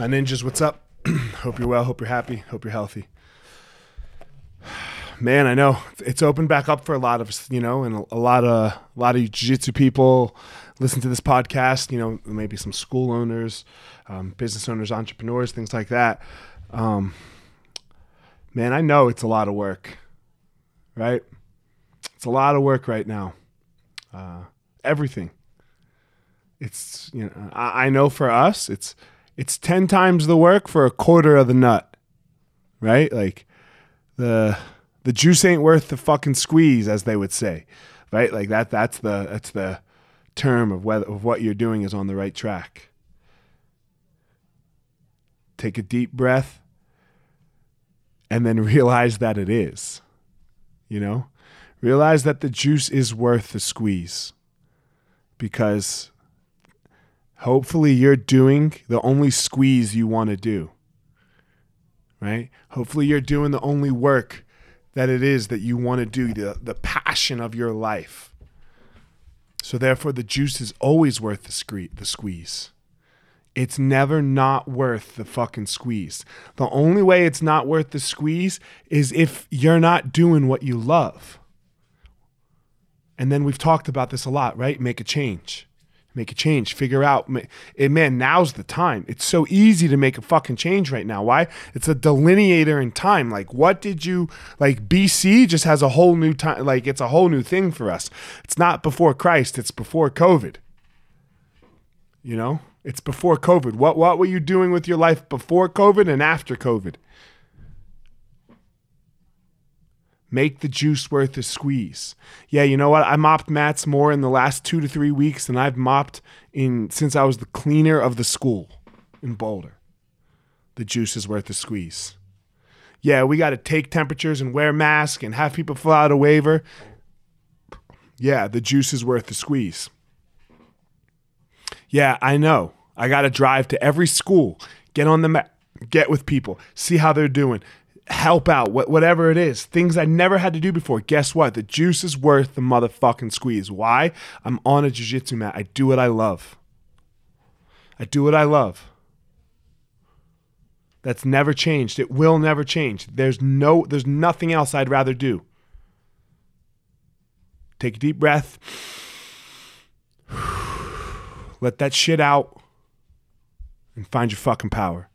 My ninjas, what's up? hope you're well. Hope you're happy. Hope you're healthy. Man, I know it's opened back up for a lot of us, you know, and a, a lot of a lot of jiu-jitsu people listen to this podcast. You know, maybe some school owners, um, business owners, entrepreneurs, things like that. Um, man, I know it's a lot of work, right? It's a lot of work right now. Uh, everything. It's you know, I, I know for us, it's it's 10 times the work for a quarter of the nut. Right? Like the the juice ain't worth the fucking squeeze as they would say. Right? Like that that's the that's the term of whether of what you're doing is on the right track. Take a deep breath and then realize that it is. You know? Realize that the juice is worth the squeeze because hopefully you're doing the only squeeze you want to do. Right? Hopefully you're doing the only work that it is that you want to do, the, the passion of your life. So therefore the juice is always worth the, scree- the squeeze. It's never not worth the fucking squeeze. The only way it's not worth the squeeze is if you're not doing what you love. And then we've talked about this a lot, right? Make a change make a change. Figure out and man now's the time. It's so easy to make a fucking change right now. Why? It's a delineator in time. Like what did you like bc just has a whole new time like it's a whole new thing for us. It's not before christ it's before covid. You know? It's before covid. What what were you doing with your life before covid and after covid Make the juice worth the squeeze. Yeah, you know what? I mopped mats more in the last two to three weeks than I've mopped in since I was the cleaner of the school in Boulder. The juice is worth the squeeze. Yeah, we got to take temperatures and wear masks and have people fill out a waiver. Yeah, the juice is worth the squeeze. Yeah, I know. I got to drive to every school, get on the mat, get with people, see how they're doing, help out, whatever it is, things I never had to do before. Guess what? The juice is worth the motherfucking squeeze. Why? I'm on a jiu-jitsu mat. I do what I love. I do what I love. That's never changed. It will never change. There's no there's nothing else I'd rather do. Take a deep breath. Let that shit out and find your fucking power.